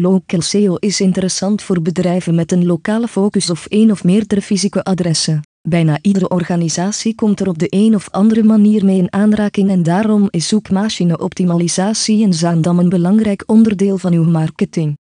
Local SEO is interessant voor bedrijven met een lokale focus of één of meerdere fysieke adressen. Bijna iedere organisatie komt er op de een of andere manier mee in aanraking en daarom is zoekmachine-optimalisatie in Zaandam een belangrijk onderdeel van uw marketing.